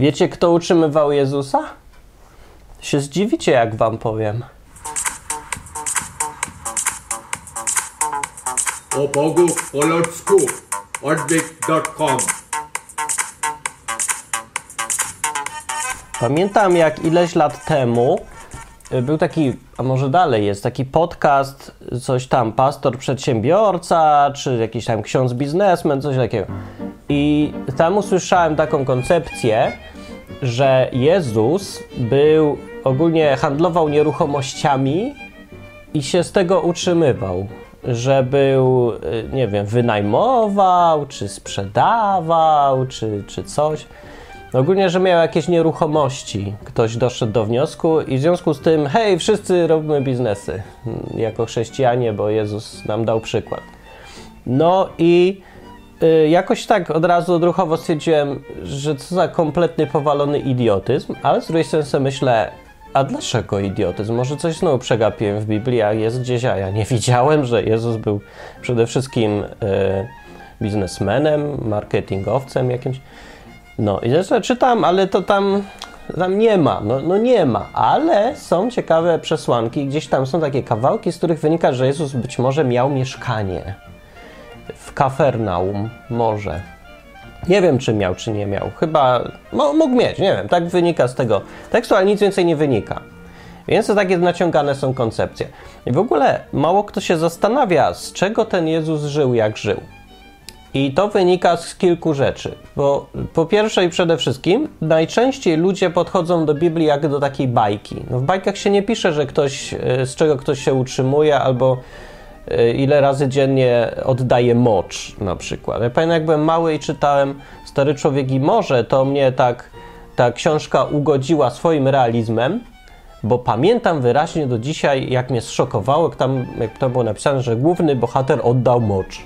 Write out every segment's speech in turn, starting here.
Wiecie, kto utrzymywał Jezusa? Się zdziwicie, jak wam powiem. O Bogu po ludzku odwyk.com Pamiętam, jak ileś lat temu y, był taki, a może dalej jest, taki podcast, coś tam, pastor przedsiębiorca, czy jakiś tam ksiądz biznesmen, coś takiego. I tam usłyszałem taką koncepcję, że Jezus był, ogólnie handlował nieruchomościami i się z tego utrzymywał. Że był, y, nie wiem, wynajmował, czy sprzedawał, czy, czy coś. Ogólnie, że miał jakieś nieruchomości. Ktoś doszedł do wniosku i w związku z tym, hej, wszyscy robimy biznesy mm, jako chrześcijanie, bo Jezus nam dał przykład. No i jakoś tak od razu odruchowo stwierdziłem, że co za kompletny powalony idiotyzm, ale z drugiej strony sobie myślę, a dlaczego idiotyzm? Może coś znowu przegapiłem w Biblii, a jest gdzieś, a ja nie widziałem, że Jezus był przede wszystkim y, biznesmenem, marketingowcem jakimś. No i zresztą czytam, ale to tam, tam nie ma, no, no nie ma, ale są ciekawe przesłanki, gdzieś tam są takie kawałki, z których wynika, że Jezus być może miał mieszkanie w Kafernaum, może. Nie wiem, czy miał, czy nie miał. Chyba mo, mógł mieć, nie wiem. Tak wynika z tego tekstu, ale nic więcej nie wynika. Więc to takie naciągane są koncepcje. I w ogóle mało kto się zastanawia, z czego ten Jezus żył, jak żył. I to wynika z kilku rzeczy. Bo po pierwsze i przede wszystkim, najczęściej ludzie podchodzą do Biblii jak do takiej bajki. No w bajkach się nie pisze, że ktoś, e, z czego ktoś się utrzymuje, albo ile razy dziennie oddaje mocz na przykład. Ja pamiętam, jak byłem mały i czytałem Stary Człowiek i Morze, to mnie tak ta książka ugodziła swoim realizmem, bo pamiętam wyraźnie do dzisiaj, jak mnie zszokowało, jak tam, jak tam było napisane, że główny bohater oddał mocz.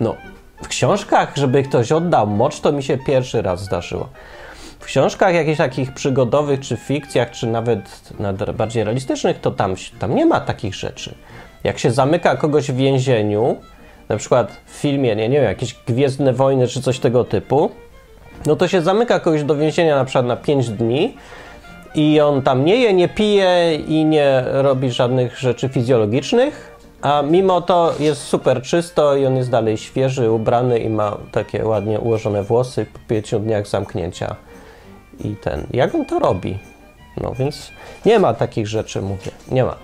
No, w książkach, żeby ktoś oddał mocz, to mi się pierwszy raz zdarzyło. W książkach jakichś takich przygodowych, czy fikcjach, czy nawet, nawet bardziej realistycznych, to tam, tam nie ma takich rzeczy. Jak się zamyka kogoś w więzieniu, na przykład w filmie, nie, nie wiem, jakieś Gwiezdne Wojny, czy coś tego typu, no to się zamyka kogoś do więzienia na przykład na 5 dni i on tam nie je, nie pije i nie robi żadnych rzeczy fizjologicznych, a mimo to jest super czysto i on jest dalej świeży, ubrany i ma takie ładnie ułożone włosy po pięciu dniach zamknięcia. I ten, jak on to robi? No więc nie ma takich rzeczy, mówię, nie ma.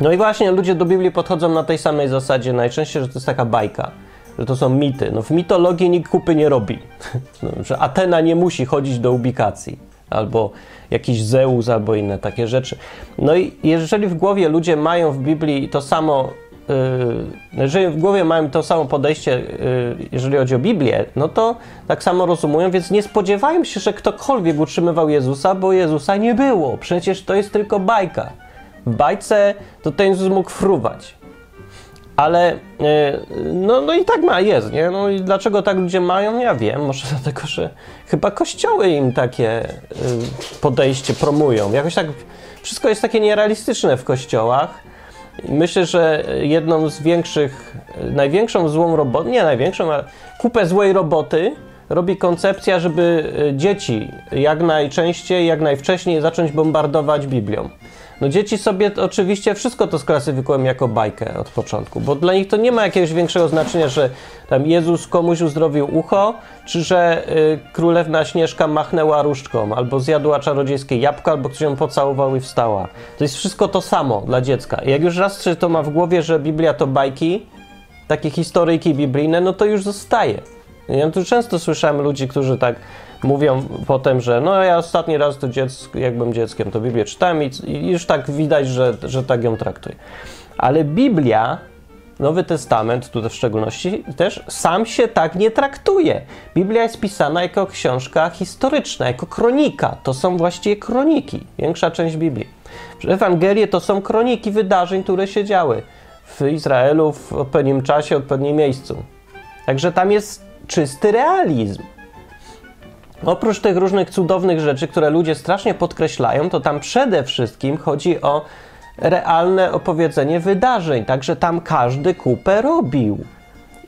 No i właśnie ludzie do Biblii podchodzą na tej samej zasadzie najczęściej, że to jest taka bajka, że to są mity. No w mitologii nikt kupy nie robi, no, że Atena nie musi chodzić do ubikacji albo jakiś Zeus, albo inne takie rzeczy. No i jeżeli w głowie ludzie mają w Biblii to samo, jeżeli w głowie mają to samo podejście, yy, jeżeli chodzi o Biblię, no to tak samo rozumują, więc nie spodziewają się, że ktokolwiek utrzymywał Jezusa, bo Jezusa nie było. Przecież to jest tylko bajka. W bajce to ten Jezus mógł fruwać. Ale no, no i tak ma, jest, nie? No i dlaczego tak ludzie mają? Ja wiem, może dlatego, że chyba kościoły im takie podejście promują. Jakoś tak, wszystko jest takie nierealistyczne w kościołach. Myślę, że jedną z większych, największą złą robotą, nie największą, ale kupę złej roboty robi koncepcja, żeby dzieci jak najczęściej, jak najwcześniej zacząć bombardować Biblią. No dzieci sobie oczywiście wszystko to sklasyfikują jako bajkę od początku, bo dla nich to nie ma jakiegoś większego znaczenia, że tam Jezus komuś uzdrowił ucho, czy że y, królewna Śnieżka machnęła różdżką, albo zjadła czarodziejskie jabłko, albo ktoś ją pocałował i wstała. To jest wszystko to samo dla dziecka. I jak już raz czy to ma w głowie, że Biblia to bajki, takie historyjki biblijne, no to już zostaje. Ja tu często słyszałem ludzi, którzy tak mówią potem, że no ja ostatni raz to dziecko, jak byłem dzieckiem, to Biblię czytałem i, już tak widać, że, że tak ją traktuję. Ale Biblia, Nowy Testament, tutaj w szczególności, też sam się tak nie traktuje. Biblia jest pisana jako książka historyczna, jako kronika. To są właściwie kroniki, większa część Biblii. Ewangelie to są kroniki wydarzeń, które się działy w Izraelu w odpowiednim czasie, w odpowiednim miejscu. Także tam jest czysty realizm. Oprócz tych różnych cudownych rzeczy, które ludzie strasznie podkreślają, to tam przede wszystkim chodzi o realne opowiedzenie wydarzeń, także tam każdy kupę robił.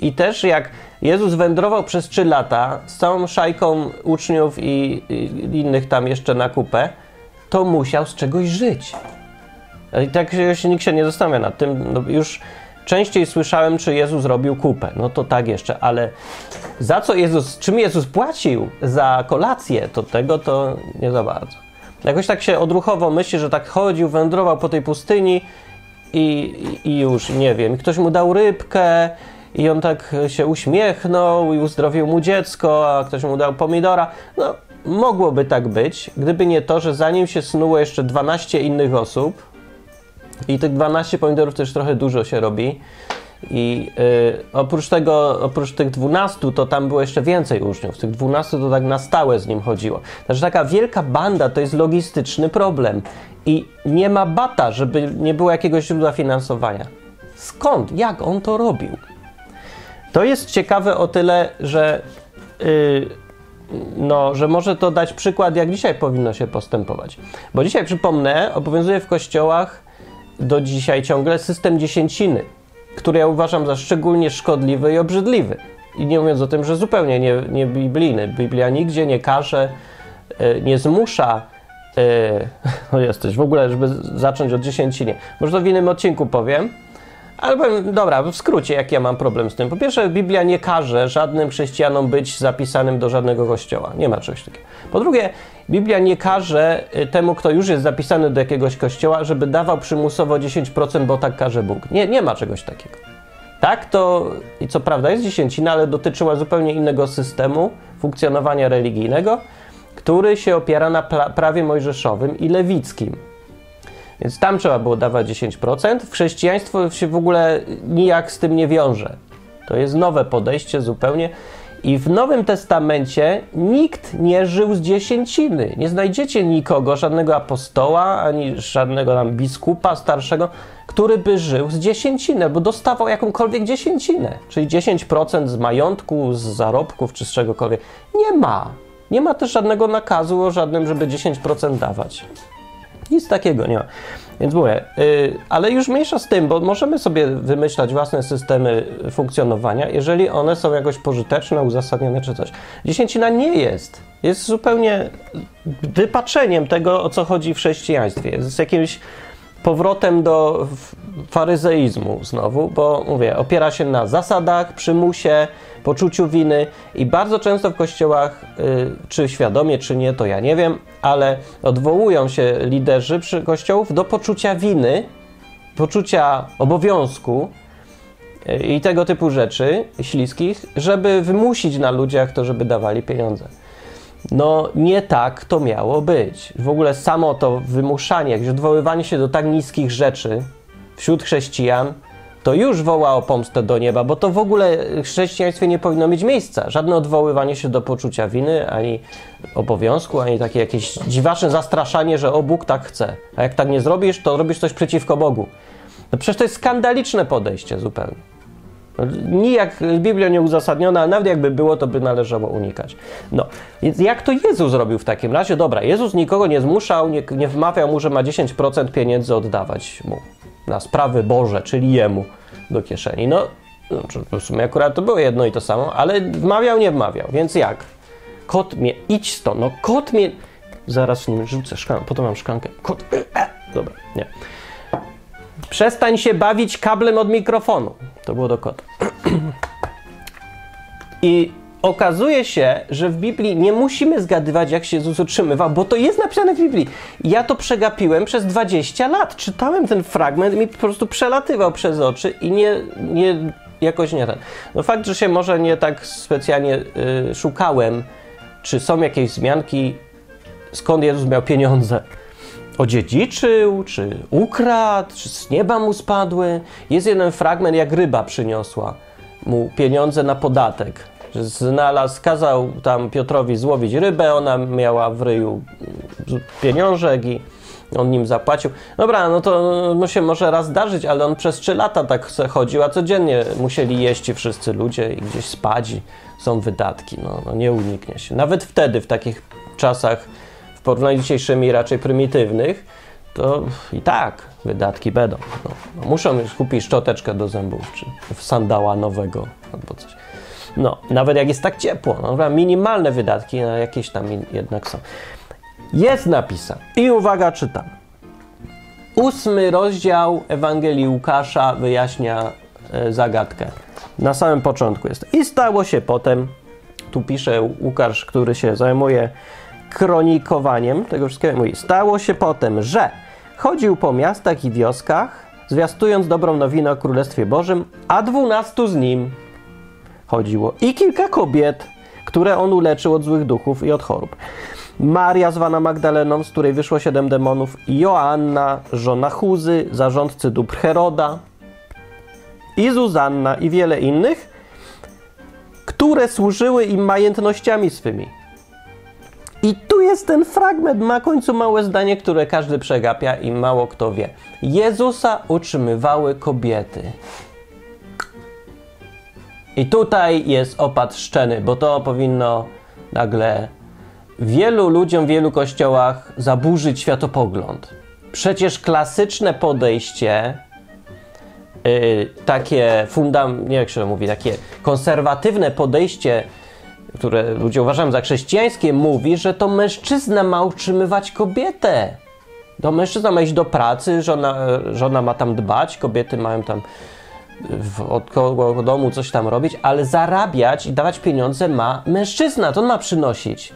I też jak Jezus wędrował przez 3 lata z całą szajką uczniów i, i innych tam jeszcze na kupę, to musiał z czegoś żyć. I tak się nikt się nie zastanawia nad tym. No już częściej słyszałem, czy Jezus robił kupę. No to tak jeszcze, ale za co Jezus, czym Jezus płacił za kolację, to tego to nie za bardzo. Jakoś tak się odruchowo myśli, że tak chodził, wędrował po tej pustyni i, i już, nie wiem, ktoś mu dał rybkę i on tak się uśmiechnął i uzdrowił mu dziecko, a ktoś mu dał pomidora. No, mogłoby tak być, gdyby nie to, że za nim się snuło jeszcze 12 innych osób i tych 12 pomidorów też trochę dużo się robi. I y, oprócz tego, oprócz tych 12, to tam było jeszcze więcej uczniów. Tych 12 to tak na stałe z nim chodziło. Także taka wielka banda to jest logistyczny problem. I nie ma bata, żeby nie było jakiegoś źródła finansowania. Skąd? Jak on to robił? To jest ciekawe o tyle, że, y, no, że może to dać przykład, jak dzisiaj powinno się postępować. Bo dzisiaj, przypomnę, obowiązuje w kościołach do dzisiaj ciągle system dziesięciny, który ja uważam za szczególnie szkodliwy i obrzydliwy. I nie mówiąc o tym, że zupełnie nie, nie biblijny. Biblia nigdzie nie każe, y, nie zmusza Yy, jesteś w ogóle, żeby zacząć od dziesięcinie. Może to w innym odcinku powiem. Ale dobra, w skrócie, jaki ja mam problem z tym. Po pierwsze, Biblia nie każe żadnym chrześcijanom być zapisanym do żadnego kościoła. Nie ma czegoś takiego. Po drugie, Biblia nie każe y, temu, kto już jest zapisany do jakiegoś kościoła, żeby dawał przymusowo 10%, bo tak każe Bóg. Nie, nie ma czegoś takiego. Tak, to i co prawda jest dziesięcina, ale dotyczyła zupełnie innego systemu funkcjonowania religijnego który się opiera na prawie mojżeszowym i lewickim. Więc tam trzeba było dawać 10%. W chrześcijaństwo się w ogóle nijak z tym nie wiąże. To jest nowe podejście zupełnie. I w Nowym Testamencie nikt nie żył z dziesięciny. Nie znajdziecie nikogo, żadnego apostoła, ani żadnego tam biskupa starszego, który by żył z dziesięciny, bo dostawał jakąkolwiek dziesięcinę, czyli 10% z majątku, z zarobków czy z czegokolwiek. Nie ma. Nie ma też żadnego nakazu o żadnym, żeby 10% dawać. Nic takiego nie ma. Więc mówię, yy, ale już mniejsza z tym, bo możemy sobie wymyślać własne systemy funkcjonowania, jeżeli one są jakoś pożyteczne, uzasadnione czy coś. Dziesięcina nie jest. Jest zupełnie wypaczeniem tego, o co chodzi w chrześcijaństwie. Jest jakimś powrotem do faryzeizmu znowu, bo mówię, opiera się na zasadach, przymusie, poczuciu winy i bardzo często w kościołach, y, czy świadomie, czy nie, to ja nie wiem, ale odwołują się liderzy przy kościołów do poczucia winy, poczucia obowiązku y, i tego typu rzeczy śliskich, żeby wymusić na ludziach to, żeby dawali pieniądze. No nie tak to miało być. W ogóle samo to wymuszanie, jakieś odwoływanie się do tak niskich rzeczy wśród chrześcijan, to już woła o pomstę do nieba, bo to w ogóle w chrześcijaństwie nie powinno mieć miejsca. Żadne odwoływanie się do poczucia winy, ani obowiązku, ani takie jakieś dziwaczne zastraszanie, że o Bóg tak chce. A jak tak nie zrobisz, to robisz coś przeciwko Bogu. No przecież to jest skandaliczne podejście zupełnie. Nijak Biblia nie uzasadniona, a nawet jakby było, to by należało unikać. No, więc jak to Jezus zrobił w takim razie? Dobra, Jezus nikogo nie zmuszał, nie, nie wmawiał mu, że ma 10% pieniędzy oddawać mu na sprawy Boże, czyli jemu do kieszeni. No, no w sumie akurat to było jedno i to samo, ale wmawiał, nie wmawiał, więc jak? Kot mnie, idź stąd, no kot mnie... Zaraz nim rzucę szklankę, potem mam szklankę. Kot... E, dobra, nie. Przestań się bawić kablem od mikrofonu. To było do kota. I okazuje się, że w Biblii nie musimy zgadywać, jak się Jezus utrzymywał, bo to jest napisane w Biblii. Ja to przegapiłem przez 20 lat. Czytałem ten fragment i mi po prostu przelatywał przez oczy i nie, nie jakoś nie ten. No fakt, że się może nie tak specjalnie y, szukałem, czy są jakieś wzmianki, skąd Jezus miał pieniądze odziedziczył, czy ukradł, czy z nieba mu spadły. Jest jeden fragment, jak ryba przyniosła mu pieniądze na podatek. Znalazł, kazał tam Piotrowi złowić rybę, ona miała w ryju pieniążek i on nim zapłacił. Dobra, no to mu się może raz zdarzyć, ale on przez trzy lata tak chodził, a codziennie musieli jeść wszyscy ludzie i gdzieś spać i są wydatki. No, no nie uniknie się. Nawet wtedy, w takich czasach porównaniu z dzisiejszymi raczej prymitywnych, to i tak wydatki będą. No, no muszą kupić szczoteczkę do zębów, czy sandała nowego albo coś. No, nawet jak jest tak ciepło, no, minimalne wydatki, no, jakieś tam jednak są. Jest napisane. I uwaga, czytam. Ósmy rozdział Ewangelii Łukasza wyjaśnia e, zagadkę. Na samym początku jest. I stało się potem, tu pisze Łukasz, który się zajmuje kronikowaniem tego wszystkiego, mówi, stało się potem, że chodził po miastach i wioskach, zwiastując dobrą nowinę o Królestwie Bożym, a dwunastu z nim chodziło. I kilka kobiet, które on uleczył od złych duchów i od chorób. Maria zwana Magdaleną, z której wyszło siedem demonów, Joanna, żona Chuzy, zarządcy dóbr Heroda, i Zuzanna i wiele innych, które służyły im majątnościami swymi. I tu jest ten fragment, na końcu małe zdanie, które każdy przegapia i mało kto wie. Jezusa utrzymywały kobiety. I tutaj jest opad szczeny, bo to powinno nagle wielu ludziom wielu kościołach zaburzyć światopogląd. Przecież klasyczne podejście, yy, takie fundam, nie jak się mówi, takie konserwatywne podejście, które ludzie uważają za chrześcijańskie, mówi, że to mężczyzna ma utrzymywać kobietę. To mężczyzna ma iść do pracy, żona, żona ma tam dbać, kobiety mają tam w, od koło domu coś tam robić, ale zarabiać i dawać pieniądze ma mężczyzna, to on ma przynosić.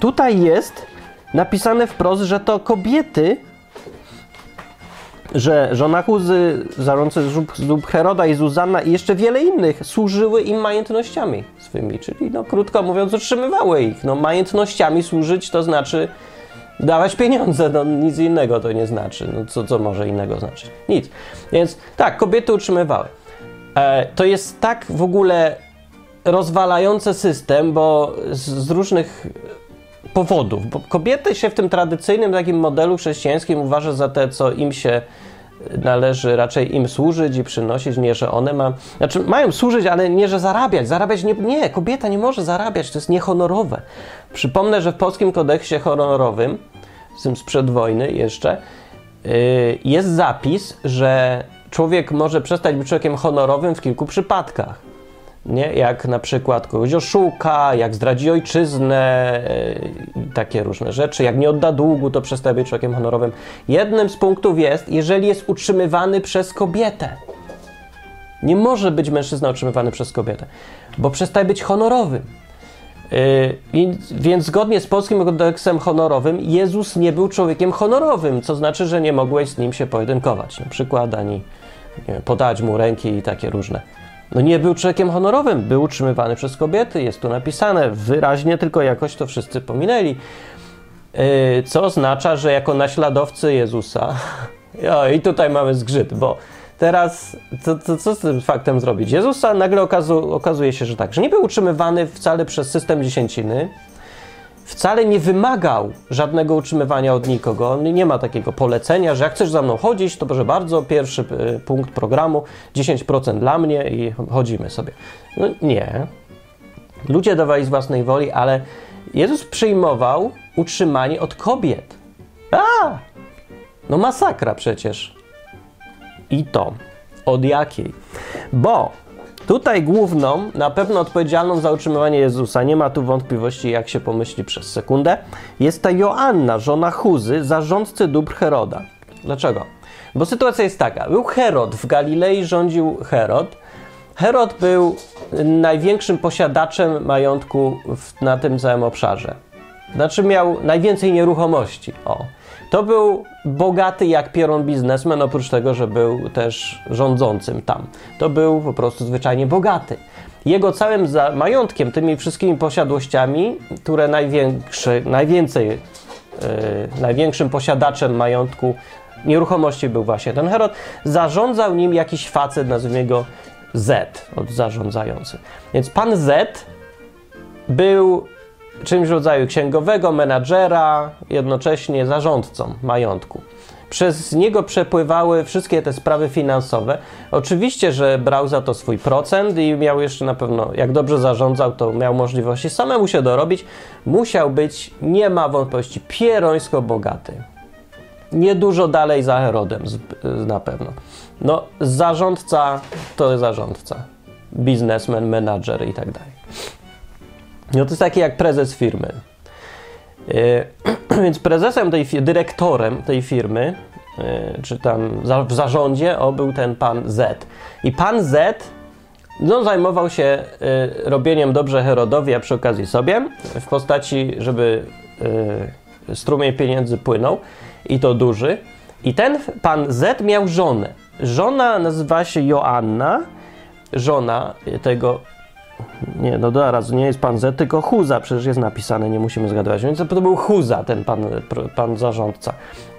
Tutaj jest napisane wprost, że to kobiety, że żona Huzy, zarządcy dób Heroda i Zuzanna i jeszcze wiele innych służyły im majątnościami swymi, czyli no krótko mówiąc utrzymywały ich. No majątnościami służyć to znaczy dawać pieniądze, no nic innego to nie znaczy. No co, co może innego znaczyć? Nic. Więc tak, kobiety utrzymywały. E, to jest tak w ogóle rozwalający system, bo z, z różnych powodów. Bo kobiety się w tym tradycyjnym takim modelu chrześcijańskim uważa za te, co im się należy raczej im służyć i przynosić, nie, że one ma, znaczy mają służyć, ale nie, że zarabiać. Zarabiać nie, nie, kobieta nie może zarabiać, to jest niehonorowe. Przypomnę, że w polskim kodeksie honorowym, z tym sprzed wojny jeszcze, yy, jest zapis, że człowiek może przestać być człowiekiem honorowym w kilku przypadkach. Nie? Jak na przykład kogoś oszuka, jak zdradzi ojczyznę, yy, takie różne rzeczy. Jak nie odda długu, to przestaje być człowiekiem honorowym. Jednym z punktów jest, jeżeli jest utrzymywany przez kobietę. Nie może być mężczyzna utrzymywany przez kobietę, bo przestaje być honorowym. Yy, więc zgodnie z polskim kodeksem honorowym Jezus nie był człowiekiem honorowym, co znaczy, że nie mogłeś z nim się pojedynkować, na przykład ani podać mu ręki i takie różne. No nie był człowiekiem honorowym, był utrzymywany przez kobiety, jest tu napisane wyraźnie, tylko jakoś to wszyscy pominęli. Yy, co oznacza, że jako naśladowcy Jezusa, o, i tutaj mamy zgrzyt, bo teraz co z tym faktem zrobić? Jezusa nagle okazu, okazuje się, że tak, że nie był utrzymywany wcale przez system dziesięciny, wcale nie wymagał żadnego utrzymywania od nikogo. On nie ma takiego polecenia, że jak chcesz za mną chodzić, to proszę bardzo, pierwszy y, punkt programu, 10% dla mnie i chodzimy sobie. No nie. Ludzie dawali z własnej woli, ale Jezus przyjmował utrzymanie od kobiet. A! No masakra przecież. I to. Od jakiej? Bo tutaj główną, na pewno odpowiedzialną za utrzymywanie Jezusa, nie ma tu wątpliwości, jak się pomyśli przez sekundę, jest ta Joanna, żona Chuzy, zarządcy dóbr Heroda. Dlaczego? Bo sytuacja jest taka. Był Herod, w Galilei rządził Herod. Herod był największym posiadaczem majątku w, na tym całym obszarze. Znaczy miał najwięcej nieruchomości. O. To był bogaty jak pieron biznesmen, oprócz tego, że był też rządzącym tam. To był po prostu zwyczajnie bogaty. Jego całym majątkiem, tymi wszystkimi posiadłościami, które największy, najwięcej, yy, największym posiadaczem majątku nieruchomości był właśnie ten Herod, zarządzał nim jakiś facet, nazwijmy go Z, od zarządzający. Więc pan Z był czymś w rodzaju księgowego, menadżera, jednocześnie zarządcą majątku. Przez niego przepływały wszystkie te sprawy finansowe. Oczywiście, że brał za to swój procent i miał jeszcze na pewno, jak dobrze zarządzał, to miał możliwości samemu się dorobić. Musiał być, nie ma wątpliwości, pierońsko bogaty. Niedużo dalej za Herodem na pewno. No, zarządca to zarządca. biznesmen, menadżer i tak dalej. No to jest taki jak prezes firmy. Yy, więc prezesem tej dyrektorem tej firmy, yy, czy tam w zarządzie, o, był ten pan Z. I pan Z no, zajmował się y, robieniem dobrze Herodowi, a przy okazji sobie, w postaci, żeby strumień pieniędzy płynął i to duży. I ten pan Z miał żonę. Żona nazywa się Joanna, żona tego. Nie, no zaraz, nie jest pan Z, tylko Huza, przecież jest napisane, nie musimy zgadywać. Więc to był Huza, ten pan, pan zarządca,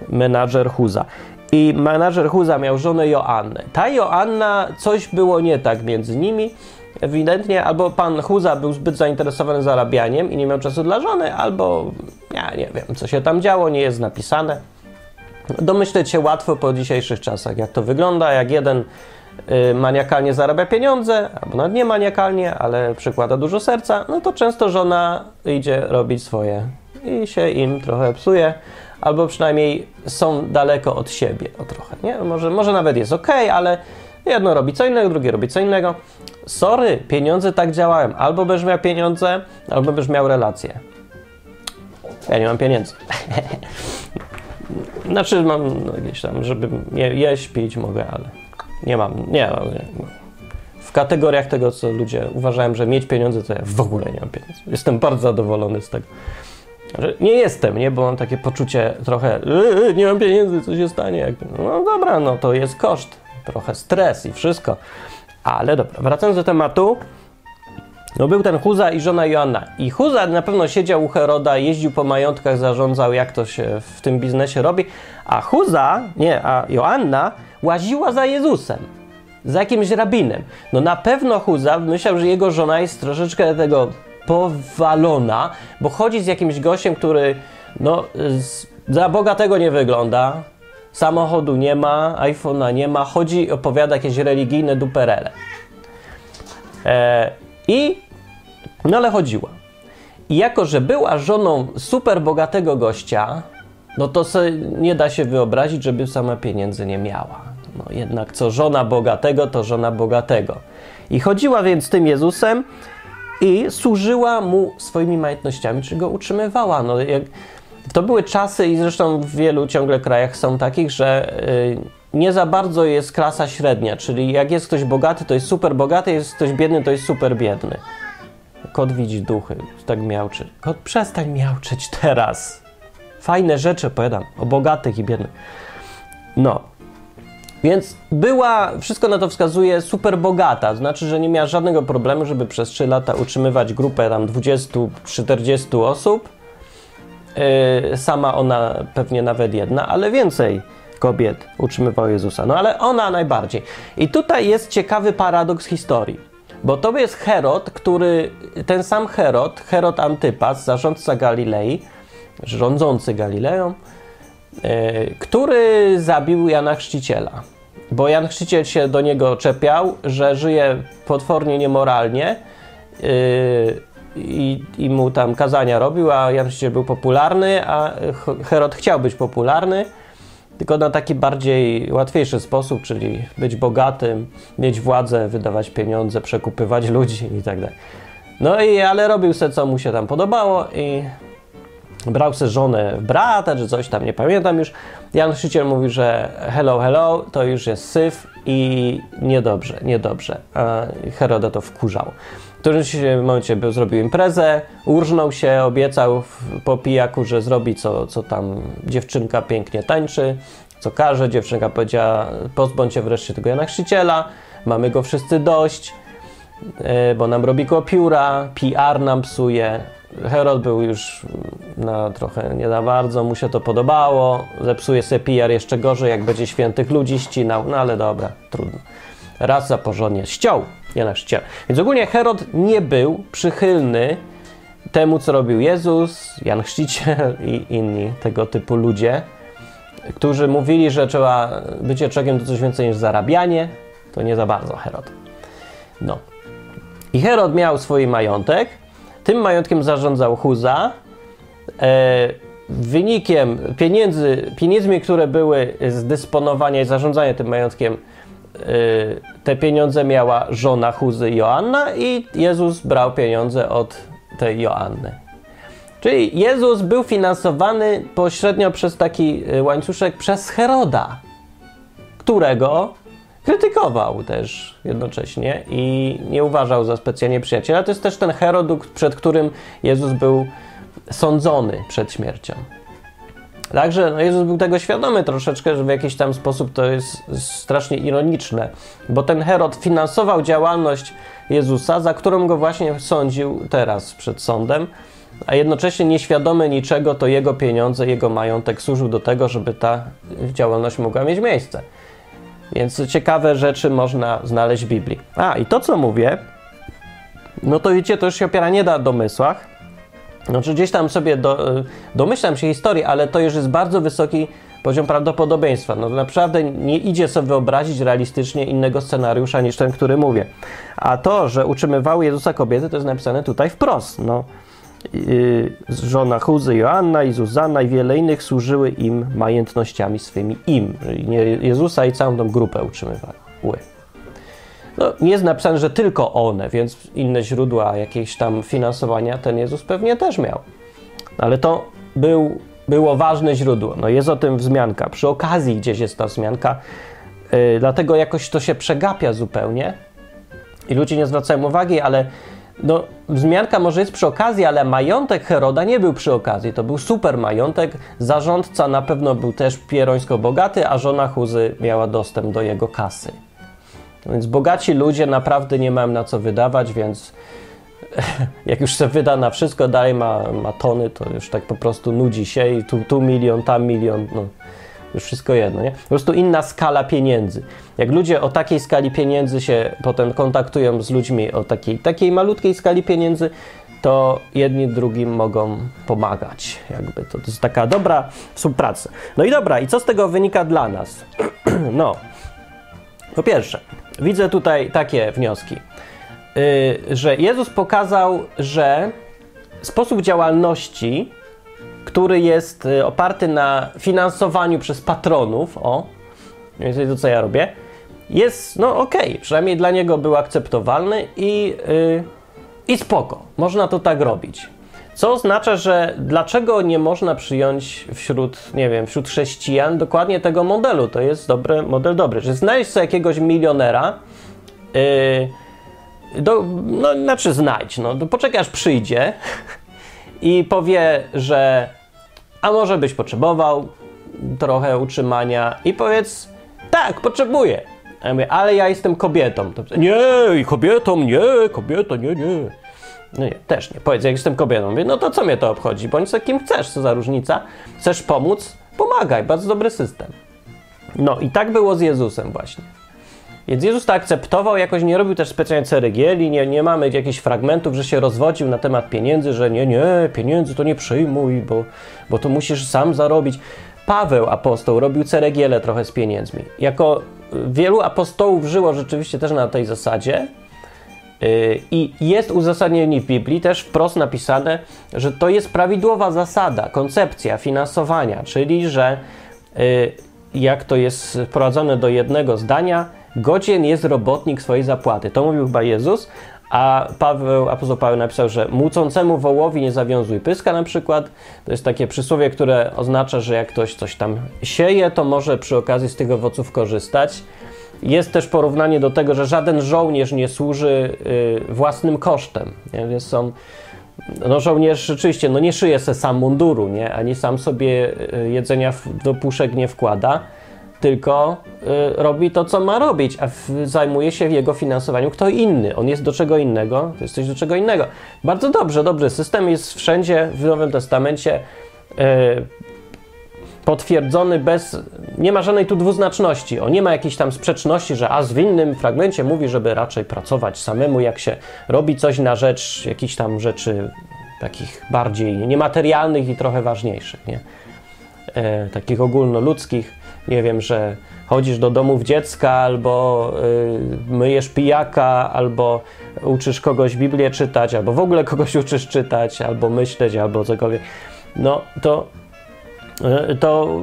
menadżer Huza. I menadżer Huza miał żonę Joannę. Ta Joanna, coś było nie tak między nimi, ewidentnie, albo pan Huza był zbyt zainteresowany zarabianiem i nie miał czasu dla żony, albo ja nie wiem, co się tam działo, nie jest napisane. Domyśleć się łatwo po dzisiejszych czasach, jak to wygląda, jak jeden maniakalnie zarabia pieniądze, albo nawet nie maniakalnie, ale przykłada dużo serca, no to często żona idzie robić swoje i się im trochę psuje, albo przynajmniej są daleko od siebie o trochę, nie? Może, może nawet jest ok, ale jedno robi co innego, drugie robi co innego. Sorry, pieniądze tak działają. Albo będziesz miał pieniądze, albo będziesz miał relacje. Ja nie mam pieniędzy. Znaczy mam no, gdzieś tam, żeby je, jeść, pić mogę, ale nie mam, nie mam. W kategoriach tego, co ludzie uważają, że mieć pieniądze, to ja w ogóle nie mam pieniędzy. Jestem bardzo zadowolony z tego. Nie jestem, nie? Bo mam takie poczucie trochę, yy, nie mam pieniędzy, co się stanie? No dobra, no to jest koszt, trochę stres i wszystko. Ale dobra, wracając do tematu, no był ten Huza i żona Joanna. I Huza na pewno siedział u Heroda, jeździł po majątkach, zarządzał, jak to się w tym biznesie robi. A Huza, nie, a Joanna łaziła za Jezusem. Za jakimś rabinem. No na pewno Huza myślał, że jego żona jest troszeczkę tego powalona, bo chodzi z jakimś gościem, który no, z, za bogatego nie wygląda, samochodu nie ma, iPhone'a nie ma, chodzi opowiada jakieś religijne duperele. E, I no ale chodziła. I jako, że była żoną super bogatego gościa, no to nie da się wyobrazić, żeby sama pieniędzy nie miała. No jednak co żona bogatego, to żona bogatego. I chodziła więc tym Jezusem i służyła mu swoimi majątnościami, czy go utrzymywała. No, jak, to były czasy i zresztą w wielu ciągle krajach są takich, że y, nie za bardzo jest klasa średnia, czyli jak jest ktoś bogaty, to jest super bogaty, jest ktoś biedny, to jest super biedny. Kot widzi duchy, tak miałczy. Kot, przestań miałczeć teraz. Fajne rzeczy opowiadam o bogatych i biednych. No. Więc była, wszystko na to wskazuje, super bogata. Znaczy, że nie miała żadnego problemu, żeby przez 3 lata utrzymywać grupę tam 20-40 osób. Yy, sama ona pewnie nawet jedna, ale więcej kobiet utrzymywało Jezusa. No ale ona najbardziej. I tutaj jest ciekawy paradoks historii. Bo to jest Herod, który, ten sam Herod, Herod Antypas, zarządca Galilei, rządzący Galileą, który zabił Jana Chrzciciela. Bo Jan Chrzciciel się do niego czepiał, że żyje potwornie niemoralnie yy, i, i mu tam kazania robił, a Jan Chrzciciel był popularny, a Herod chciał być popularny, tylko na taki bardziej łatwiejszy sposób, czyli być bogatym, mieć władzę, wydawać pieniądze, przekupywać ludzi i tak. No i ale robił se co mu się tam podobało i brał se żonę brata czy coś tam, nie pamiętam już. Jan mówi, że hello, hello, to już jest syf i niedobrze, niedobrze. A Heroda to wkurzał. W którymś momencie był, zrobił imprezę, urżnął się, obiecał po pijaku, że zrobi co, co tam dziewczynka pięknie tańczy, co każe. Dziewczynka powiedziała, pozbądźcie wreszcie tego Jana mamy go wszyscy dość, bo nam robi pióra, PR nam psuje. Herod był już na trochę nie za bardzo, mu się to podobało, zepsuje sobie PR jeszcze gorzej, jak będzie świętych ludzi ścinał, no ale dobra, trudno. Raz za porządnie ściął Jana Chrzciciela. Więc ogólnie Herod nie był przychylny temu, co robił Jezus, Jan Chrzciciel i inni tego typu ludzie, którzy mówili, że trzeba bycie człowiekiem to coś więcej niż zarabianie, to nie za bardzo Herod. No. I Herod miał swój majątek, tym majątkiem zarządzał Huza. E, wynikiem pieniędzy, pieniędzmi, które były z dysponowania i zarządzania tym majątkiem, y, te pieniądze miała żona Huzy Joanna i Jezus brał pieniądze od tej Joanny. Czyli Jezus był finansowany pośrednio przez taki y, łańcuszek przez Heroda, którego krytykował też jednocześnie i nie uważał za specjalnie przyjaciela. To jest też ten Herod, przed którym Jezus był sądzony przed śmiercią. Także no Jezus był tego świadomy troszeczkę, że w jakiś tam sposób to jest strasznie ironiczne, bo ten Herod finansował działalność Jezusa, za którą go właśnie sądził teraz przed sądem, a jednocześnie nieświadomy niczego, to jego pieniądze, jego majątek służył do tego, żeby ta działalność mogła mieć miejsce. Więc ciekawe rzeczy można znaleźć w Biblii. A, i to co mówię, no to wiecie, to już się opiera nie na domysłach, znaczy gdzieś tam sobie do, y, domyślam się historii, ale to już jest bardzo wysoki poziom prawdopodobieństwa. No naprawdę nie idzie sobie wyobrazić realistycznie innego scenariusza niż ten, który mówię. A to, że utrzymywały Jezusa kobiety, to jest napisane tutaj wprost. No, żona Huzy Joanna i Zuzanna i wiele innych służyły im majątnościami swymi im. Jezusa i całą tą grupę utrzymywały. No, nie jest napisane, że tylko one, więc inne źródła jakiegoś tam finansowania ten Jezus pewnie też miał. Ale to był, było ważne źródło. No, jest o tym wzmianka. Przy okazji gdzieś jest ta wzmianka, yy, dlatego jakoś to się przegapia zupełnie i ludzie nie zwracają uwagi, ale no, wzmianka może jest przy okazji, ale majątek Heroda nie był przy okazji. To był super majątek. Zarządca na pewno był też pierońsko bogaty, a żona Huzy miała dostęp do jego kasy. Więc bogaci ludzie naprawdę nie mają na co wydawać, więc jak już się wyda na wszystko, dalej ma, ma tony, to już tak po prostu nudzi się i tu, tu milion, tam milion, no już wszystko jedno, nie? Po prostu inna skala pieniędzy. Jak ludzie o takiej skali pieniędzy się potem kontaktują z ludźmi o takiej, takiej malutkiej skali pieniędzy, to jedni drugim mogą pomagać. Jakby to, to jest taka dobra współpraca. No i dobra, i co z tego wynika dla nas? no, po pierwsze, widzę tutaj takie wnioski, yy, że Jezus pokazał, że sposób działalności, który jest y, oparty na finansowaniu przez patronów, o, więc to co ja robię, jest, no okej, okay, przynajmniej dla niego był akceptowalny i, yy, i spoko, można to tak robić. Co oznacza, że dlaczego nie można przyjąć wśród, nie wiem, wśród chrześcijan dokładnie tego modelu? To jest dobry, model dobry. Że znajdź sobie jakiegoś milionera, yy, do, no, znaczy znajdź, no, poczekaj aż przyjdzie i powie, że a może byś potrzebował trochę utrzymania i powiedz, tak, potrzebuję. A ja mówię, ale ja jestem kobietą. To, nie, kobietą, nie, kobieta, nie, nie. No nie, też nie. Powiedz, jak jestem kobietą. Mówię, no to co mnie to obchodzi? Bądź z kim chcesz, co za różnica. Chcesz pomóc? Pomagaj, bardzo dobry system. No i tak było z Jezusem właśnie. Więc Jezus to akceptował, jakoś nie robił też specjalnie ceregieli, nie, nie mamy jakichś fragmentów, że się rozwodził na temat pieniędzy, że nie, nie, pieniędzy to nie przyjmuj, bo, bo to musisz sam zarobić. Paweł apostoł robił ceregiele trochę z pieniędzmi. Jako wielu apostołów żyło rzeczywiście też na tej zasadzie, Y, I jest uzasadnienie w Biblii też wprost napisane, że to jest prawidłowa zasada, koncepcja finansowania, czyli że y, jak to jest wprowadzone do jednego zdania, godzien jest robotnik swojej zapłaty. To mówił chyba Jezus, a Paweł, apostoł Paweł napisał, że mucącemu wołowi nie zawiązuj pyska na przykład. To jest takie przysłowie, które oznacza, że jak ktoś coś tam sieje, to może przy okazji z tych owoców korzystać. Jest też porównanie do tego, że żaden żołnierz nie służy y, własnym kosztem. Nie? Więc są, no żołnierz rzeczywiście no nie szyje se sam munduru, nie? ani sam sobie y, jedzenia do puszek nie wkłada, tylko y, robi to, co ma robić, a w, zajmuje się jego finansowaniu kto inny. On jest do czego innego, to jest coś do czego innego. Bardzo dobrze, dobry system jest wszędzie w Nowym Testamencie potwierdzony bez. Nie ma żadnej tu dwuznaczności. O, nie ma jakiejś tam sprzeczności, że a w innym fragmencie mówi, żeby raczej pracować samemu, jak się robi coś na rzecz jakichś tam rzeczy takich bardziej niematerialnych i trochę ważniejszych, nie? E, takich ogólnoludzkich. Nie wiem, że chodzisz do domów dziecka, albo y, myjesz pijaka, albo uczysz kogoś Biblię czytać, albo w ogóle kogoś uczysz czytać, albo myśleć, albo cokolwiek. No to E, to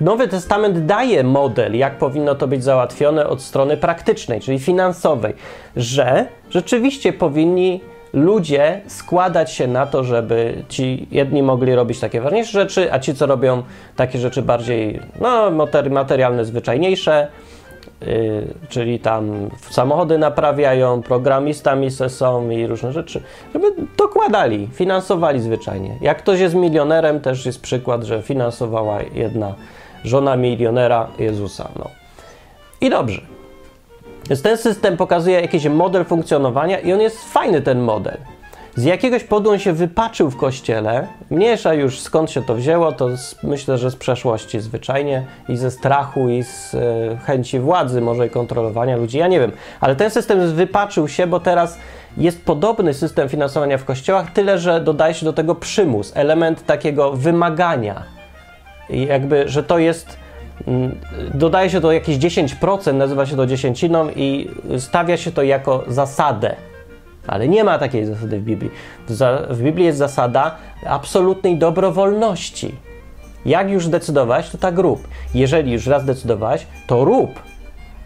Nowy Testament daje model, jak powinno to być załatwione od strony praktycznej, czyli finansowej, że rzeczywiście powinni ludzie składać się na to, żeby ci jedni mogli robić takie ważniejsze rzeczy, a ci, co robią takie rzeczy bardziej no, materialne, zwyczajniejsze, yy, czyli tam samochody naprawiają, programistami se są i różne rzeczy, żeby dokładali, finansowali zwyczajnie. Jak ktoś jest milionerem, też jest przykład, że finansowała jedna żona milionera Jezusa. No. I dobrze. Więc ten system pokazuje jakiś model funkcjonowania i on jest fajny, ten model. Z jakiegoś powodu on się wypaczył w kościele. Mniejsza już skąd się to wzięło, to z, myślę, że z przeszłości zwyczajnie i ze strachu i z e, chęci władzy, może i kontrolowania ludzi. Ja nie wiem, ale ten system wypaczył się, bo teraz jest podobny system finansowania w kościołach, tyle że dodaje się do tego przymus, element takiego wymagania. I jakby, że to jest dodaje się to jakieś 10%, nazywa się to dziesięciną i stawia się to jako zasadę. Ale nie ma takiej zasady w Biblii. W, Biblii jest zasada absolutnej dobrowolności. Jak już zdecydować, to tak rób. Jeżeli już raz zdecydowałeś, to rób.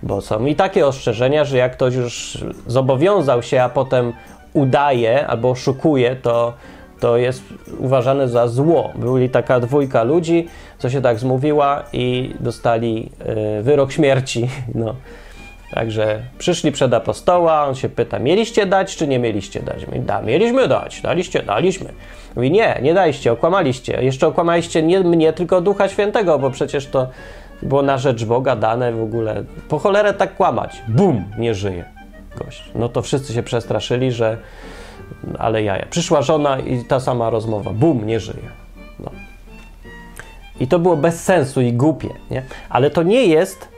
Bo są i takie ostrzeżenia, że jak ktoś już zobowiązał się, a potem udaje albo oszukuje, to to jest uważane za zło. Byli taka dwójka ludzi, co się tak zmówiła i dostali y, wyrok śmierci. No. Także przyszli przed apostoła, on się pyta, mieliście dać, czy nie mieliście dać? Mówi, da, mieliśmy dać, daliście, daliśmy. Mówi, nie, nie daliście, okłamaliście. Jeszcze okłamaliście nie mnie, tylko Ducha Świętego, bo przecież to było na rzecz Boga dane w ogóle. Po cholerę tak kłamać. Bum, nie żyje gość. No to wszyscy się przestraszyli, że ale jaja. Przyszła żona i ta sama rozmowa. Bum, nie żyje. No. I to było bez sensu i głupie, nie? Ale to nie jest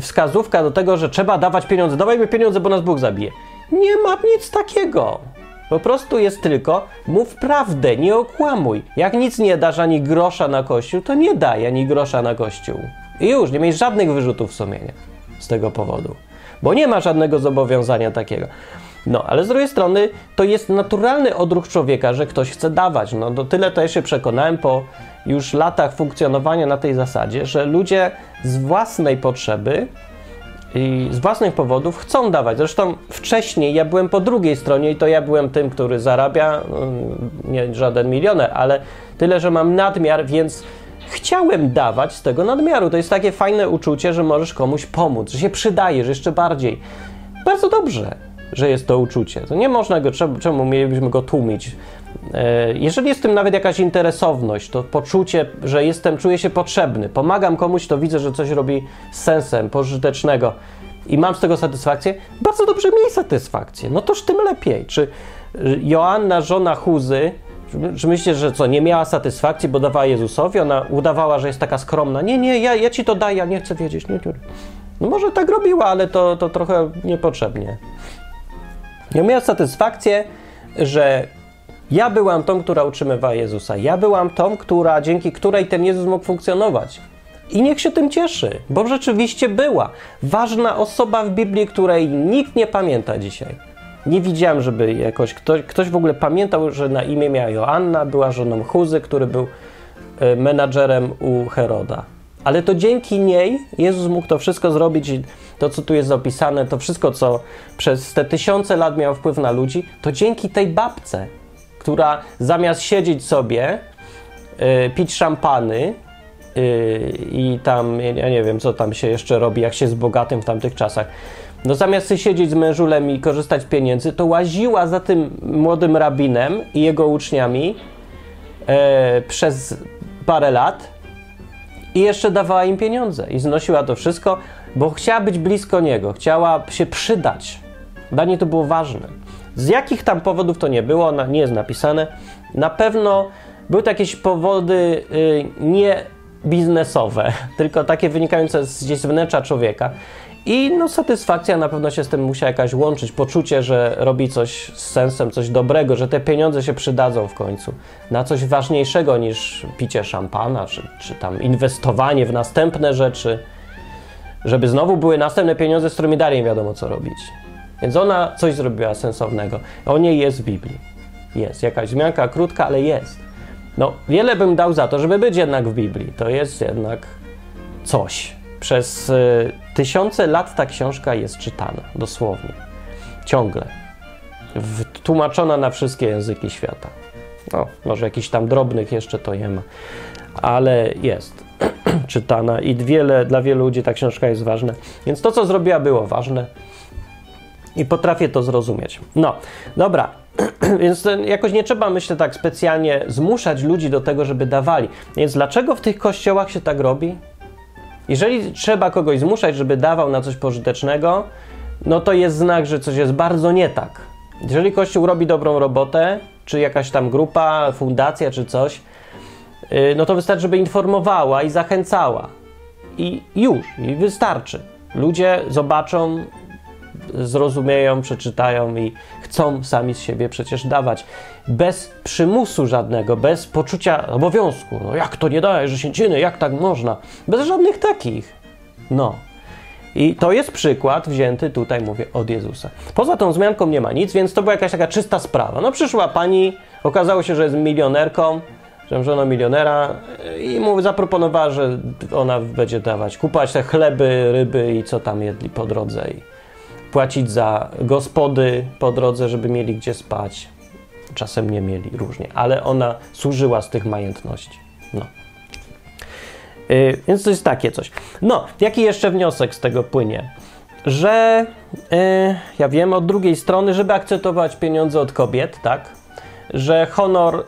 wskazówka do tego, że trzeba dawać pieniądze. Dawajmy pieniądze, bo nas Bóg zabije. Nie ma nic takiego. Po prostu jest tylko mów prawdę, nie okłamuj. Jak nic nie dasz ani grosza na kościół, to nie daj ani grosza na kościół. I już, nie miej żadnych wyrzutów sumienia z tego powodu. Bo nie ma żadnego zobowiązania takiego. No, ale z drugiej strony to jest naturalny odruch człowieka, że ktoś chce dawać. No, do tyle to ja się przekonałem po już latach funkcjonowania na tej zasadzie, że ludzie z własnej potrzeby i z własnych powodów chcą dawać. Zresztą wcześniej ja byłem po drugiej stronie i to ja byłem tym, który zarabia, mm, nie żaden milioner, ale tyle, że mam nadmiar, więc chciałem dawać z tego nadmiaru. To jest takie fajne uczucie, że możesz komuś pomóc, że się przydajesz jeszcze bardziej. Bardzo dobrze że jest to uczucie. To nie można go, czemu mielibyśmy go tłumić? E, jeżeli jest w tym nawet jakaś interesowność, to poczucie, że jestem, czuję się potrzebny, pomagam komuś, to widzę, że coś robi z sensem, pożytecznego i mam z tego satysfakcję, bardzo dobrze miej satysfakcję. No toż tym lepiej. Czy Joanna, żona Huzy, czy myślisz, że co, nie miała satysfakcji, bo dawała Jezusowi? Ona udawała, że jest taka skromna. Nie, nie, ja, ja ci to daję, ja nie chcę wiedzieć. Nie, nie. No może tak robiła, ale to, to trochę niepotrzebnie. Ja miałem satysfakcję, że ja byłam tą, która utrzymywała Jezusa. Ja byłam tą, która, dzięki której ten Jezus mógł funkcjonować. I niech się tym cieszy, bo rzeczywiście była. Ważna osoba w Biblii, której nikt nie pamięta dzisiaj. Nie widziałem, żeby jakoś ktoś, ktoś w ogóle pamiętał, że na imię miała Joanna, była żoną Chuzy, który był e, menadżerem u Heroda. Ale to dzięki niej Jezus mógł to wszystko zrobić to, co tu jest zapisane, to wszystko, co przez te tysiące lat miało wpływ na ludzi, to dzięki tej babce, która zamiast siedzieć sobie, yy, pić szampany yy, i tam, ja nie wiem, co tam się jeszcze robi, jak się jest bogatym w tamtych czasach, no zamiast siedzieć z mężulem i korzystać z pieniędzy, to łaziła za tym młodym rabinem i jego uczniami yy, przez parę lat i jeszcze dawała im pieniądze i znosiła to wszystko, bo chciała być blisko niego, chciała się przydać. Dla niej to było ważne. Z jakich tam powodów to nie było, nie jest napisane. Na pewno były to jakieś powody y, nie biznesowe, tylko takie wynikające z gdzieś z wnętrza człowieka. I no, satysfakcja na pewno się z tym musiała jakaś łączyć, poczucie, że robi coś z sensem, coś dobrego, że te pieniądze się przydadzą w końcu na coś ważniejszego niż picie szampana, czy, czy tam inwestowanie w następne rzeczy żeby znowu były następne pieniądze, z którymi dalej nie wiadomo co robić. Więc ona coś zrobiła sensownego. O niej jest w Biblii. Jest jakaś zmianka krótka, ale jest. No, wiele bym dał za to, żeby być jednak w Biblii. To jest jednak coś. Przez y, tysiące lat ta książka jest czytana, dosłownie. Ciągle. Tłumaczona na wszystkie języki świata. No, może jakichś tam drobnych jeszcze to nie ma, ale jest czytana i wiele, dla wielu ludzi ta książka jest ważna. Więc to, co zrobiła, było ważne i potrafię to zrozumieć. No, dobra. Więc jakoś nie trzeba, myślę, tak specjalnie zmuszać ludzi do tego, żeby dawali. Więc dlaczego w tych kościołach się tak robi? Jeżeli trzeba kogoś zmuszać, żeby dawał na coś pożytecznego, no to jest znak, że coś jest bardzo nie tak. Jeżeli Kościół robi dobrą robotę, czy jakaś tam grupa, fundacja, czy coś, yy, no to wystarczy, żeby informowała i zachęcała. I już, i wystarczy. Ludzie zobaczą, zrozumieją, przeczytają i chcą sami z siebie przecież dawać. Bez przymusu żadnego, bez poczucia obowiązku. No jak to nie dajesz dziesięciny, jak tak można? Bez żadnych takich. No. I to jest przykład wzięty tutaj, mówię, od Jezusa. Poza tą zmianką nie ma nic, więc to była jakaś taka czysta sprawa. No przyszła pani, okazało się, że jest milionerką, że żona milionera i mu zaproponowała, że ona będzie dawać, kupować te chleby, ryby i co tam jedli po drodze i płacić za gospody po drodze, żeby mieli gdzie spać. Czasem nie mieli, różnie, ale ona służyła z tych majątności. No. Yy, więc to jest takie coś. No, jaki jeszcze wniosek z tego płynie? Że yy, ja wiem od drugiej strony, żeby akceptować pieniądze od kobiet, tak? Że honor,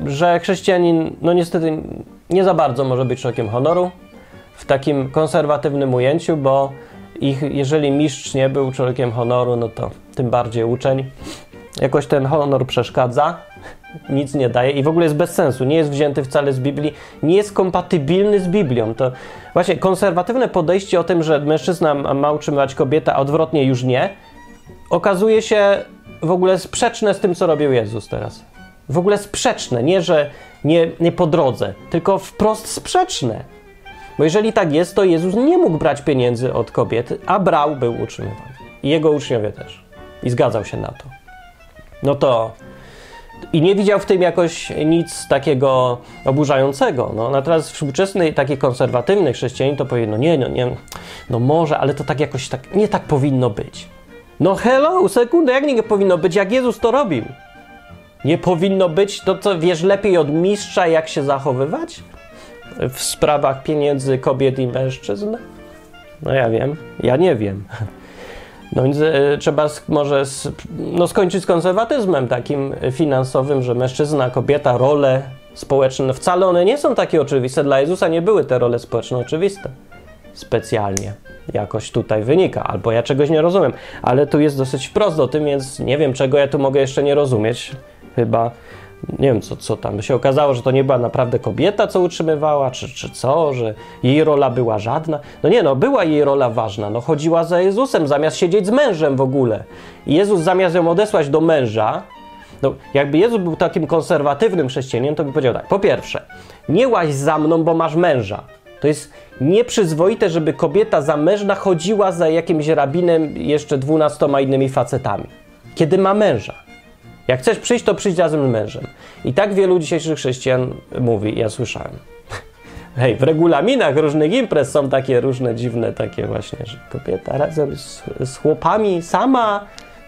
yy, że chrześcijanin, no niestety nie za bardzo może być człowiekiem honoru w takim konserwatywnym ujęciu, bo ich, jeżeli mistrz nie był człowiekiem honoru, no to tym bardziej uczeń. Jakoś ten honor przeszkadza, nic nie daje i w ogóle jest bez sensu, nie jest wzięty wcale z Biblii, nie jest kompatybilny z Biblią. To właśnie konserwatywne podejście o tym, że mężczyzna ma utrzymywać kobietę, a odwrotnie już nie, okazuje się w ogóle sprzeczne z tym, co robił Jezus teraz. W ogóle sprzeczne, nie że nie, nie po drodze, tylko wprost sprzeczne. Bo jeżeli tak jest, to Jezus nie mógł brać pieniędzy od kobiety, a brał, był utrzymywany. I jego uczniowie też. I zgadzał się na to. No to. I nie widział w tym jakoś nic takiego oburzającego. No, natomiast współczesny, taki konserwatywny chrześcijanin to powie, no nie, no nie, no może, ale to tak jakoś tak, nie tak powinno być. No hello, sekundę, jak nie powinno być, jak Jezus to robił? Nie powinno być, to co, wiesz lepiej od mistrza, jak się zachowywać? W sprawach pieniędzy kobiet i mężczyzn? No ja wiem, ja nie wiem. No więc e, trzeba może no, skończyć z konserwatyzmem takim finansowym, że mężczyzna, kobieta, role społeczne, wcale one nie są takie oczywiste. Dla Jezusa nie były te role społeczne oczywiste. Specjalnie. Jakoś tutaj wynika, albo ja czegoś nie rozumiem, ale tu jest dosyć wprost o tym, więc nie wiem, czego ja tu mogę jeszcze nie rozumieć. Chyba nie wiem, co, co tam się okazało, że to nie była naprawdę kobieta, co utrzymywała, czy, czy co, że jej rola była żadna. No nie, no była jej rola ważna, no chodziła za Jezusem, zamiast siedzieć z mężem w ogóle. I Jezus zamiast ją odesłać do męża, no jakby Jezus był takim konserwatywnym chrześcijaniem, to by powiedział tak, po pierwsze, nie łaź za mną, bo masz męża. To jest nieprzyzwoite, żeby kobieta zamężna chodziła za jakimś rabinem jeszcze dwunastoma innymi facetami, kiedy ma męża. Jak chcesz przyjść, to przyjdź razem z mężem. I tak wielu dzisiejszych chrześcijan mówi, ja słyszałem. Hej, w regulaminach różnych imprez są takie różne dziwne takie właśnie, że kobieta razem z, z chłopami sama,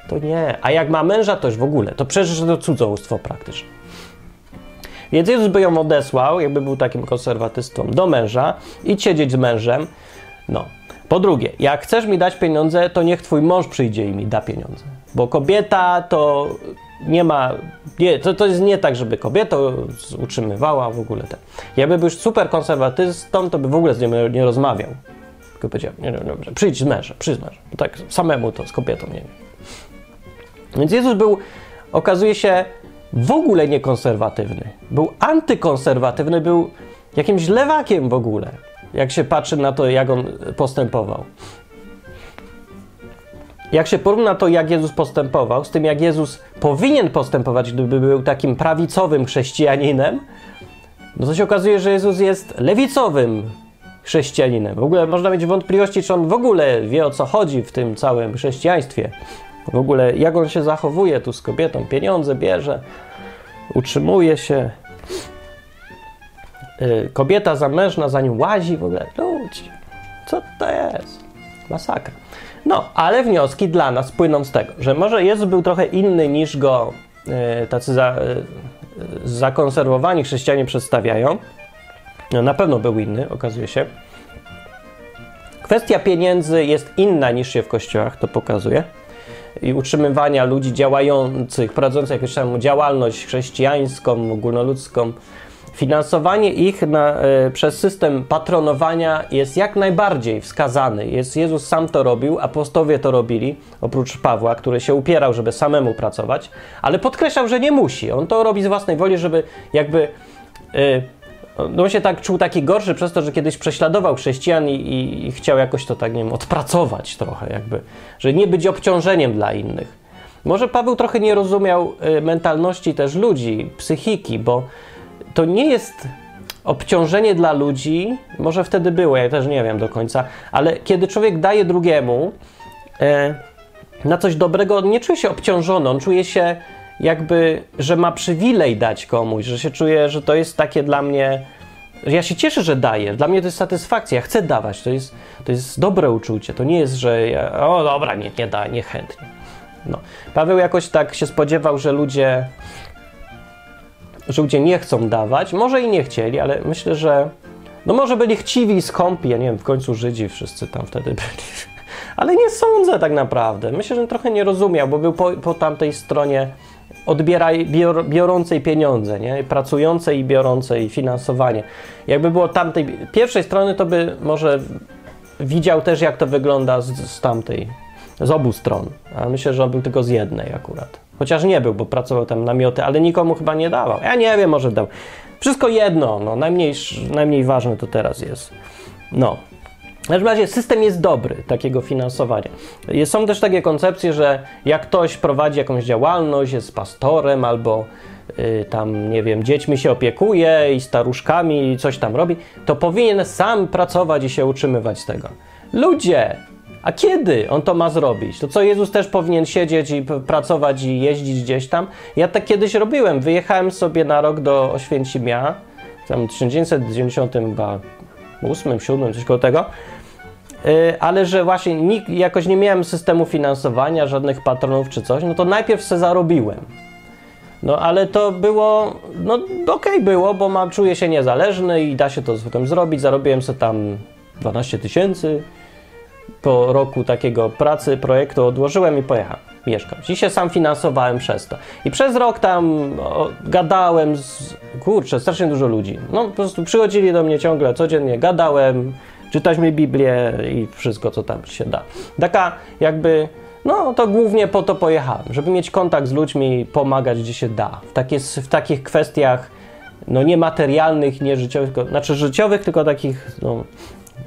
to nie. A jak ma męża, to już w ogóle. To przecież to cudzołóstwo praktycznie. Więc Jezus by ją odesłał, jakby był takim konserwatystą, do męża i siedzieć z mężem. No. Po drugie, jak chcesz mi dać pieniądze, to niech twój mąż przyjdzie i mi da pieniądze. Bo kobieta to nie ma, nie, to, to jest nie tak, żeby kobieta utrzymywała w ogóle ten. Jakby był super konserwatystą, to by w ogóle z nią nie rozmawiał. Tylko powiedział, nie, nie, dobrze, przyjdź z mężem, przyjdź z mężem. Tak samemu to z kobietą, nie wiem. Więc Jezus był, okazuje się, w ogóle niekonserwatywny. Był antykonserwatywny, był jakimś lewakiem w ogóle, jak się patrzy na to, jak on postępował. Jak się porówna to, jak Jezus postępował, z tym, jak Jezus powinien postępować, gdyby był takim prawicowym chrześcijaninem, no to się okazuje, że Jezus jest lewicowym chrześcijaninem. W ogóle można mieć wątpliwości, czy on w ogóle wie o co chodzi w tym całym chrześcijaństwie. W ogóle jak on się zachowuje tu z kobietą, pieniądze bierze, utrzymuje się. y, kobieta zamężna za nim łazi w ogóle. Ludzie, co to jest? Masakra. No, ale wnioski dla nas płyną z tego, że może Jezus był trochę inny niż go y, tacy za, y, zakonserwowani chrześcijanie przedstawiają. No, na pewno był inny, okazuje się. Kwestia pieniędzy jest inna niż się w kościołach, to pokazuje. I utrzymywania ludzi działających, prowadzących jakąś tam działalność chrześcijańską, ogólnoludzką. Finansowanie ich na, y, przez system patronowania jest jak najbardziej wskazany. Jest, Jezus sam to robił, apostowie to robili, oprócz Pawła, który się upierał, żeby samemu pracować, ale podkreślał, że nie musi. On to robi z własnej woli, żeby jakby. Y, no on się tak czuł taki gorszy przez to, że kiedyś prześladował chrześcijan i, i, i, chciał jakoś to tak, nie wiem, odpracować trochę jakby, że nie być obciążeniem dla innych. Może Paweł trochę nie rozumiał y, mentalności też ludzi, psychiki, bo to nie jest obciążenie dla ludzi, może wtedy było, ja też nie wiem do końca, ale kiedy człowiek daje drugiemu e, na coś dobrego, on nie czuje się obciążony, on czuje się jakby, że ma przywilej dać komuś, że się czuje, że to jest takie dla mnie. Ja się cieszę, że daję. Dla mnie to jest satysfakcja. Ja chcę dawać. To jest, to jest dobre uczucie. To nie jest, że ja, o dobra, nie, nie da, niechętnie. No. Paweł jakoś tak się spodziewał, że ludzie, ludzie nie chcą dawać. Może i nie chcieli, ale myślę, że no może byli chciwi i skąpi. Ja nie wiem, w końcu Żydzi wszyscy tam wtedy byli. Ale nie sądzę tak naprawdę. Myślę, że trochę nie rozumiał, bo był po, po tamtej stronie odbieraj, bior, biorącej pieniądze, nie? pracującej i biorącej finansowanie. Jakby było tamtej pierwszej strony, to by może widział też, jak to wygląda z, z tamtej, z obu stron. A myślę, że on był tylko z jednej akurat. Chociaż nie był, bo pracował tam namioty, ale nikomu chyba nie dawał. Ja nie wiem, może dał. Wszystko jedno, no, najmniej, najmniej ważne to teraz jest. No, w każdym razie system jest dobry takiego finansowania. Są też takie koncepcje, że jak ktoś prowadzi jakąś działalność, jest pastorem albo y, tam, nie wiem, dziećmi się opiekuje i staruszkami i coś tam robi, to powinien sam pracować i się utrzymywać z tego. Ludzie! A kiedy on to ma zrobić? To co, Jezus też powinien siedzieć i pracować i jeździć gdzieś tam? Ja tak kiedyś robiłem. Wyjechałem sobie na rok do Oświęcimia, tam w 1998, 7, coś koło tego. Y, ale że właśnie nikt, jakoś nie miałem systemu finansowania, żadnych patronów czy coś, no to najpierw se zarobiłem. No ale to było, no okej okay było, bo mam, czuję się niezależny i da się to potem zrobić. Zarobiłem sobie tam 12 tysięcy. Po roku takiego pracy, projektu odłożyłem i pojechałem mieszkać. I się sam finansowałem przez to. I przez rok tam o, gadałem z, kurczę, strasznie dużo ludzi. No po prostu przychodzili do mnie ciągle, codziennie gadałem, czytać Biblię i wszystko, co tam się da. Taka jakby, no to głównie po to pojechałem, żeby mieć kontakt z ludźmi, pomagać gdzie się da. W, takie, w takich kwestiach, no niematerialnych, nie życiowych, tylko, znaczy życiowych, tylko takich, no,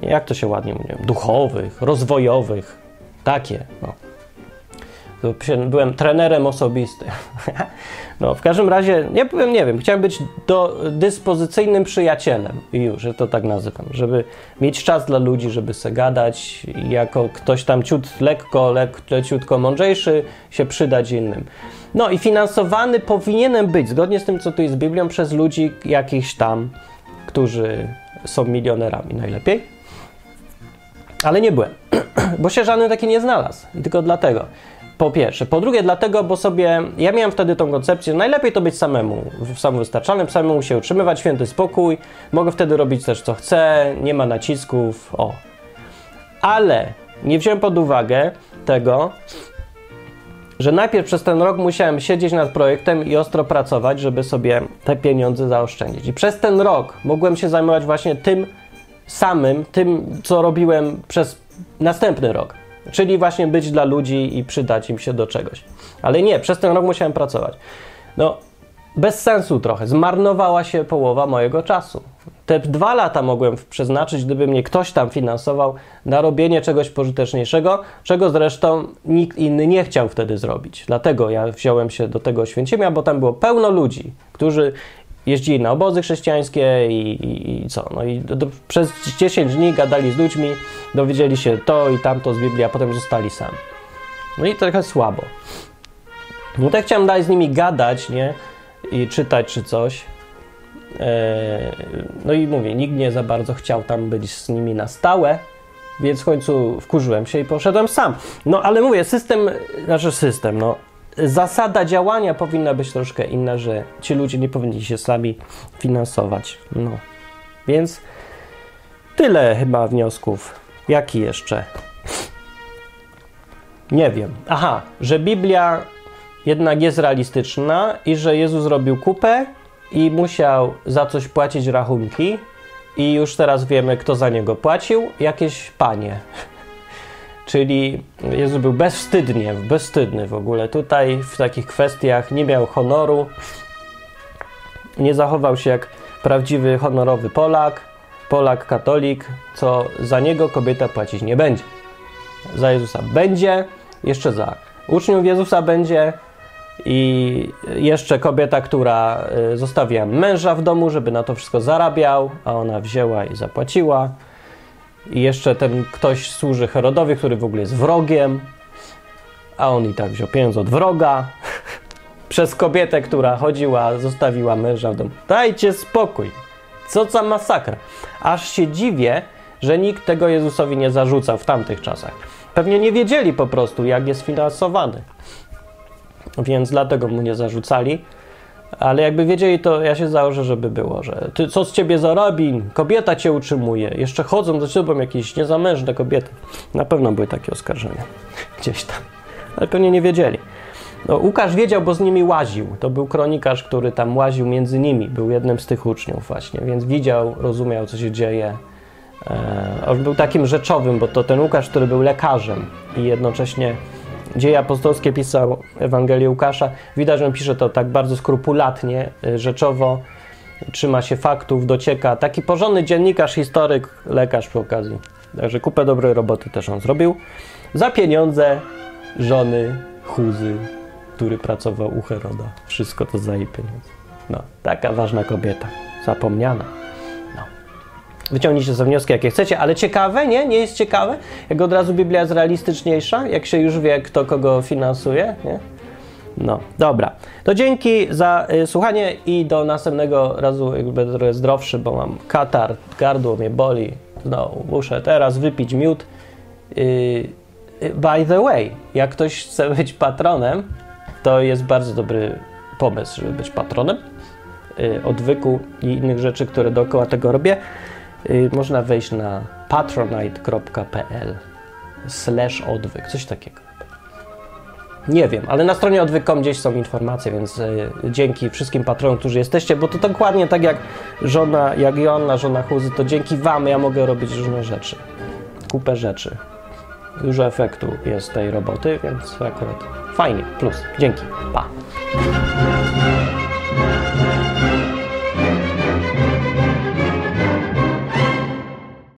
jak to się ładnie mówi, duchowych, rozwojowych, takie, no. Byłem trenerem osobistym. No, w każdym razie, nie powiem, nie wiem, chciałem być do, dyspozycyjnym przyjacielem już, że to tak nazywam, żeby mieć czas dla ludzi, żeby se gadać, jako ktoś tam ciut lekko, lek, leciutko mądrzejszy, się przydać innym. No i finansowany powinienem być, zgodnie z tym, co tu jest z Biblią, przez ludzi jakichś tam, którzy są milionerami najlepiej. Ale nie byłem, bo się żaden taki nie znalazł. I tylko dlatego. Po pierwsze. Po drugie, dlatego, bo sobie. Ja miałem wtedy tą koncepcję, najlepiej to być samemu, samowystarczalnym, samemu się utrzymywać, święty spokój. Mogę wtedy robić też co chcę, nie ma nacisków. O. Ale nie wziąłem pod uwagę tego, że najpierw przez ten rok musiałem siedzieć nad projektem i ostro pracować, żeby sobie te pieniądze zaoszczędzić. I przez ten rok mogłem się zajmować właśnie tym samym, tym, co robiłem przez następny rok. Czyli właśnie być dla ludzi i przydać im się do czegoś. Ale nie, przez ten rok musiałem pracować. No, bez sensu trochę. Zmarnowała się połowa mojego czasu. Te dwa lata mogłem przeznaczyć, gdyby mnie ktoś tam finansował na robienie czegoś pożyteczniejszego, czego zresztą nikt inny nie chciał wtedy zrobić. Dlatego ja wziąłem się do tego Święcimia, bo tam było pełno ludzi, którzy jeździli na obozy chrześcijańskie i, i, i co? No i do, do, przez 10 dni gadali z ludźmi, dowiedzieli się to i tamto z Biblii, a potem zostali sami. No i trochę słabo. No tak chciałem dalej z nimi gadać, nie? I czytać czy coś. E, no i mówię, nikt nie za bardzo chciał tam być z nimi na stałe, więc w końcu wkurzyłem się i poszedłem sam. No ale mówię, system, znaczy system, no zasada działania powinna być troszkę inna, że ci ludzie nie powinni się sami finansować. No. Więc tyle chyba wniosków. Jaki jeszcze? Nie wiem. Aha, że Biblia jednak jest realistyczna i że Jezus zrobił kupę i musiał za coś płacić rachunki i już teraz wiemy, kto za niego płacił. Jakieś panie. Czyli Jezus był bezwstydnie, bezwstydny w ogóle. Tutaj w takich kwestiach nie miał honoru, nie zachował się jak prawdziwy, honorowy Polak, Polak katolik, co za niego kobieta płacić nie będzie. Za Jezusa będzie, jeszcze za uczniów Jezusa będzie i jeszcze kobieta, która y, zostawiła męża w domu, żeby na to wszystko zarabiał, a ona wzięła i zapłaciła. I jeszcze ten ktoś służy Herodowi, który w ogóle jest wrogiem, a on i tak wziął pieniądze od wroga. Przez kobietę, która chodziła, zostawiła męża w domu. Dajcie spokój. Co za masakra. Aż się dziwię, że nikt tego Jezusowi nie zarzucał w tamtych czasach. Pewnie nie wiedzieli po prostu, jak jest finansowany. Więc dlatego mu nie zarzucali. Ale jakby wiedzieli, to ja się założę, żeby było, że ty co z ciebie zarobi, kobieta cię utrzymuje, jeszcze chodzą za tobą jakieś niezamężne kobiety. Na pewno były takie oskarżenia gdzieś tam, ale pewnie nie wiedzieli. No, Łukasz wiedział, bo z nimi łaził. To był kronikarz, który tam łaził między nimi, był jednym z tych uczniów właśnie, więc widział, rozumiał, co się dzieje. E, on był takim rzeczowym, bo to ten Łukasz, który był lekarzem i jednocześnie Dzieje apostolskie pisał Ewangelię Łukasza. Widać, że on pisze to tak bardzo skrupulatnie, y, rzeczowo, trzyma się faktów, docieka. Taki porządny dziennikarz, historyk, lekarz przy okazji. Także kupę dobrej roboty też on zrobił. Za pieniądze żony Chuzy, który pracował u Heroda. Wszystko to za jej pieniądze. No, taka ważna kobieta. Zapomniana. Wyciągnijcie sobie wnioski, jakie chcecie, ale ciekawe, nie? Nie jest ciekawe? Jak od razu Biblia jest realistyczniejsza, jak się już wie, kto kogo finansuje, nie? No, dobra. To dzięki za y, słuchanie i do następnego razu jakby będę trochę zdrowszy, bo mam katar, gardło mnie boli. No, muszę teraz wypić miód. Y, y, by the way, jak ktoś chce być patronem, to jest bardzo dobry pomysł, żeby być patronem y, odwyku i innych rzeczy, które dookoła tego robię. Y, można wejść na patronite.pl slash odwyk, coś takiego. Nie wiem, ale na stronie odwyk.com gdzieś są informacje, więc y, dzięki wszystkim patronom, którzy jesteście, bo to dokładnie tak jak żona, jak Joanna, żona Huzy, to dzięki wam ja mogę robić różne rzeczy. Kupę rzeczy. Dużo efektu jest tej roboty, więc akurat fajnie. Plus. Dzięki. Pa.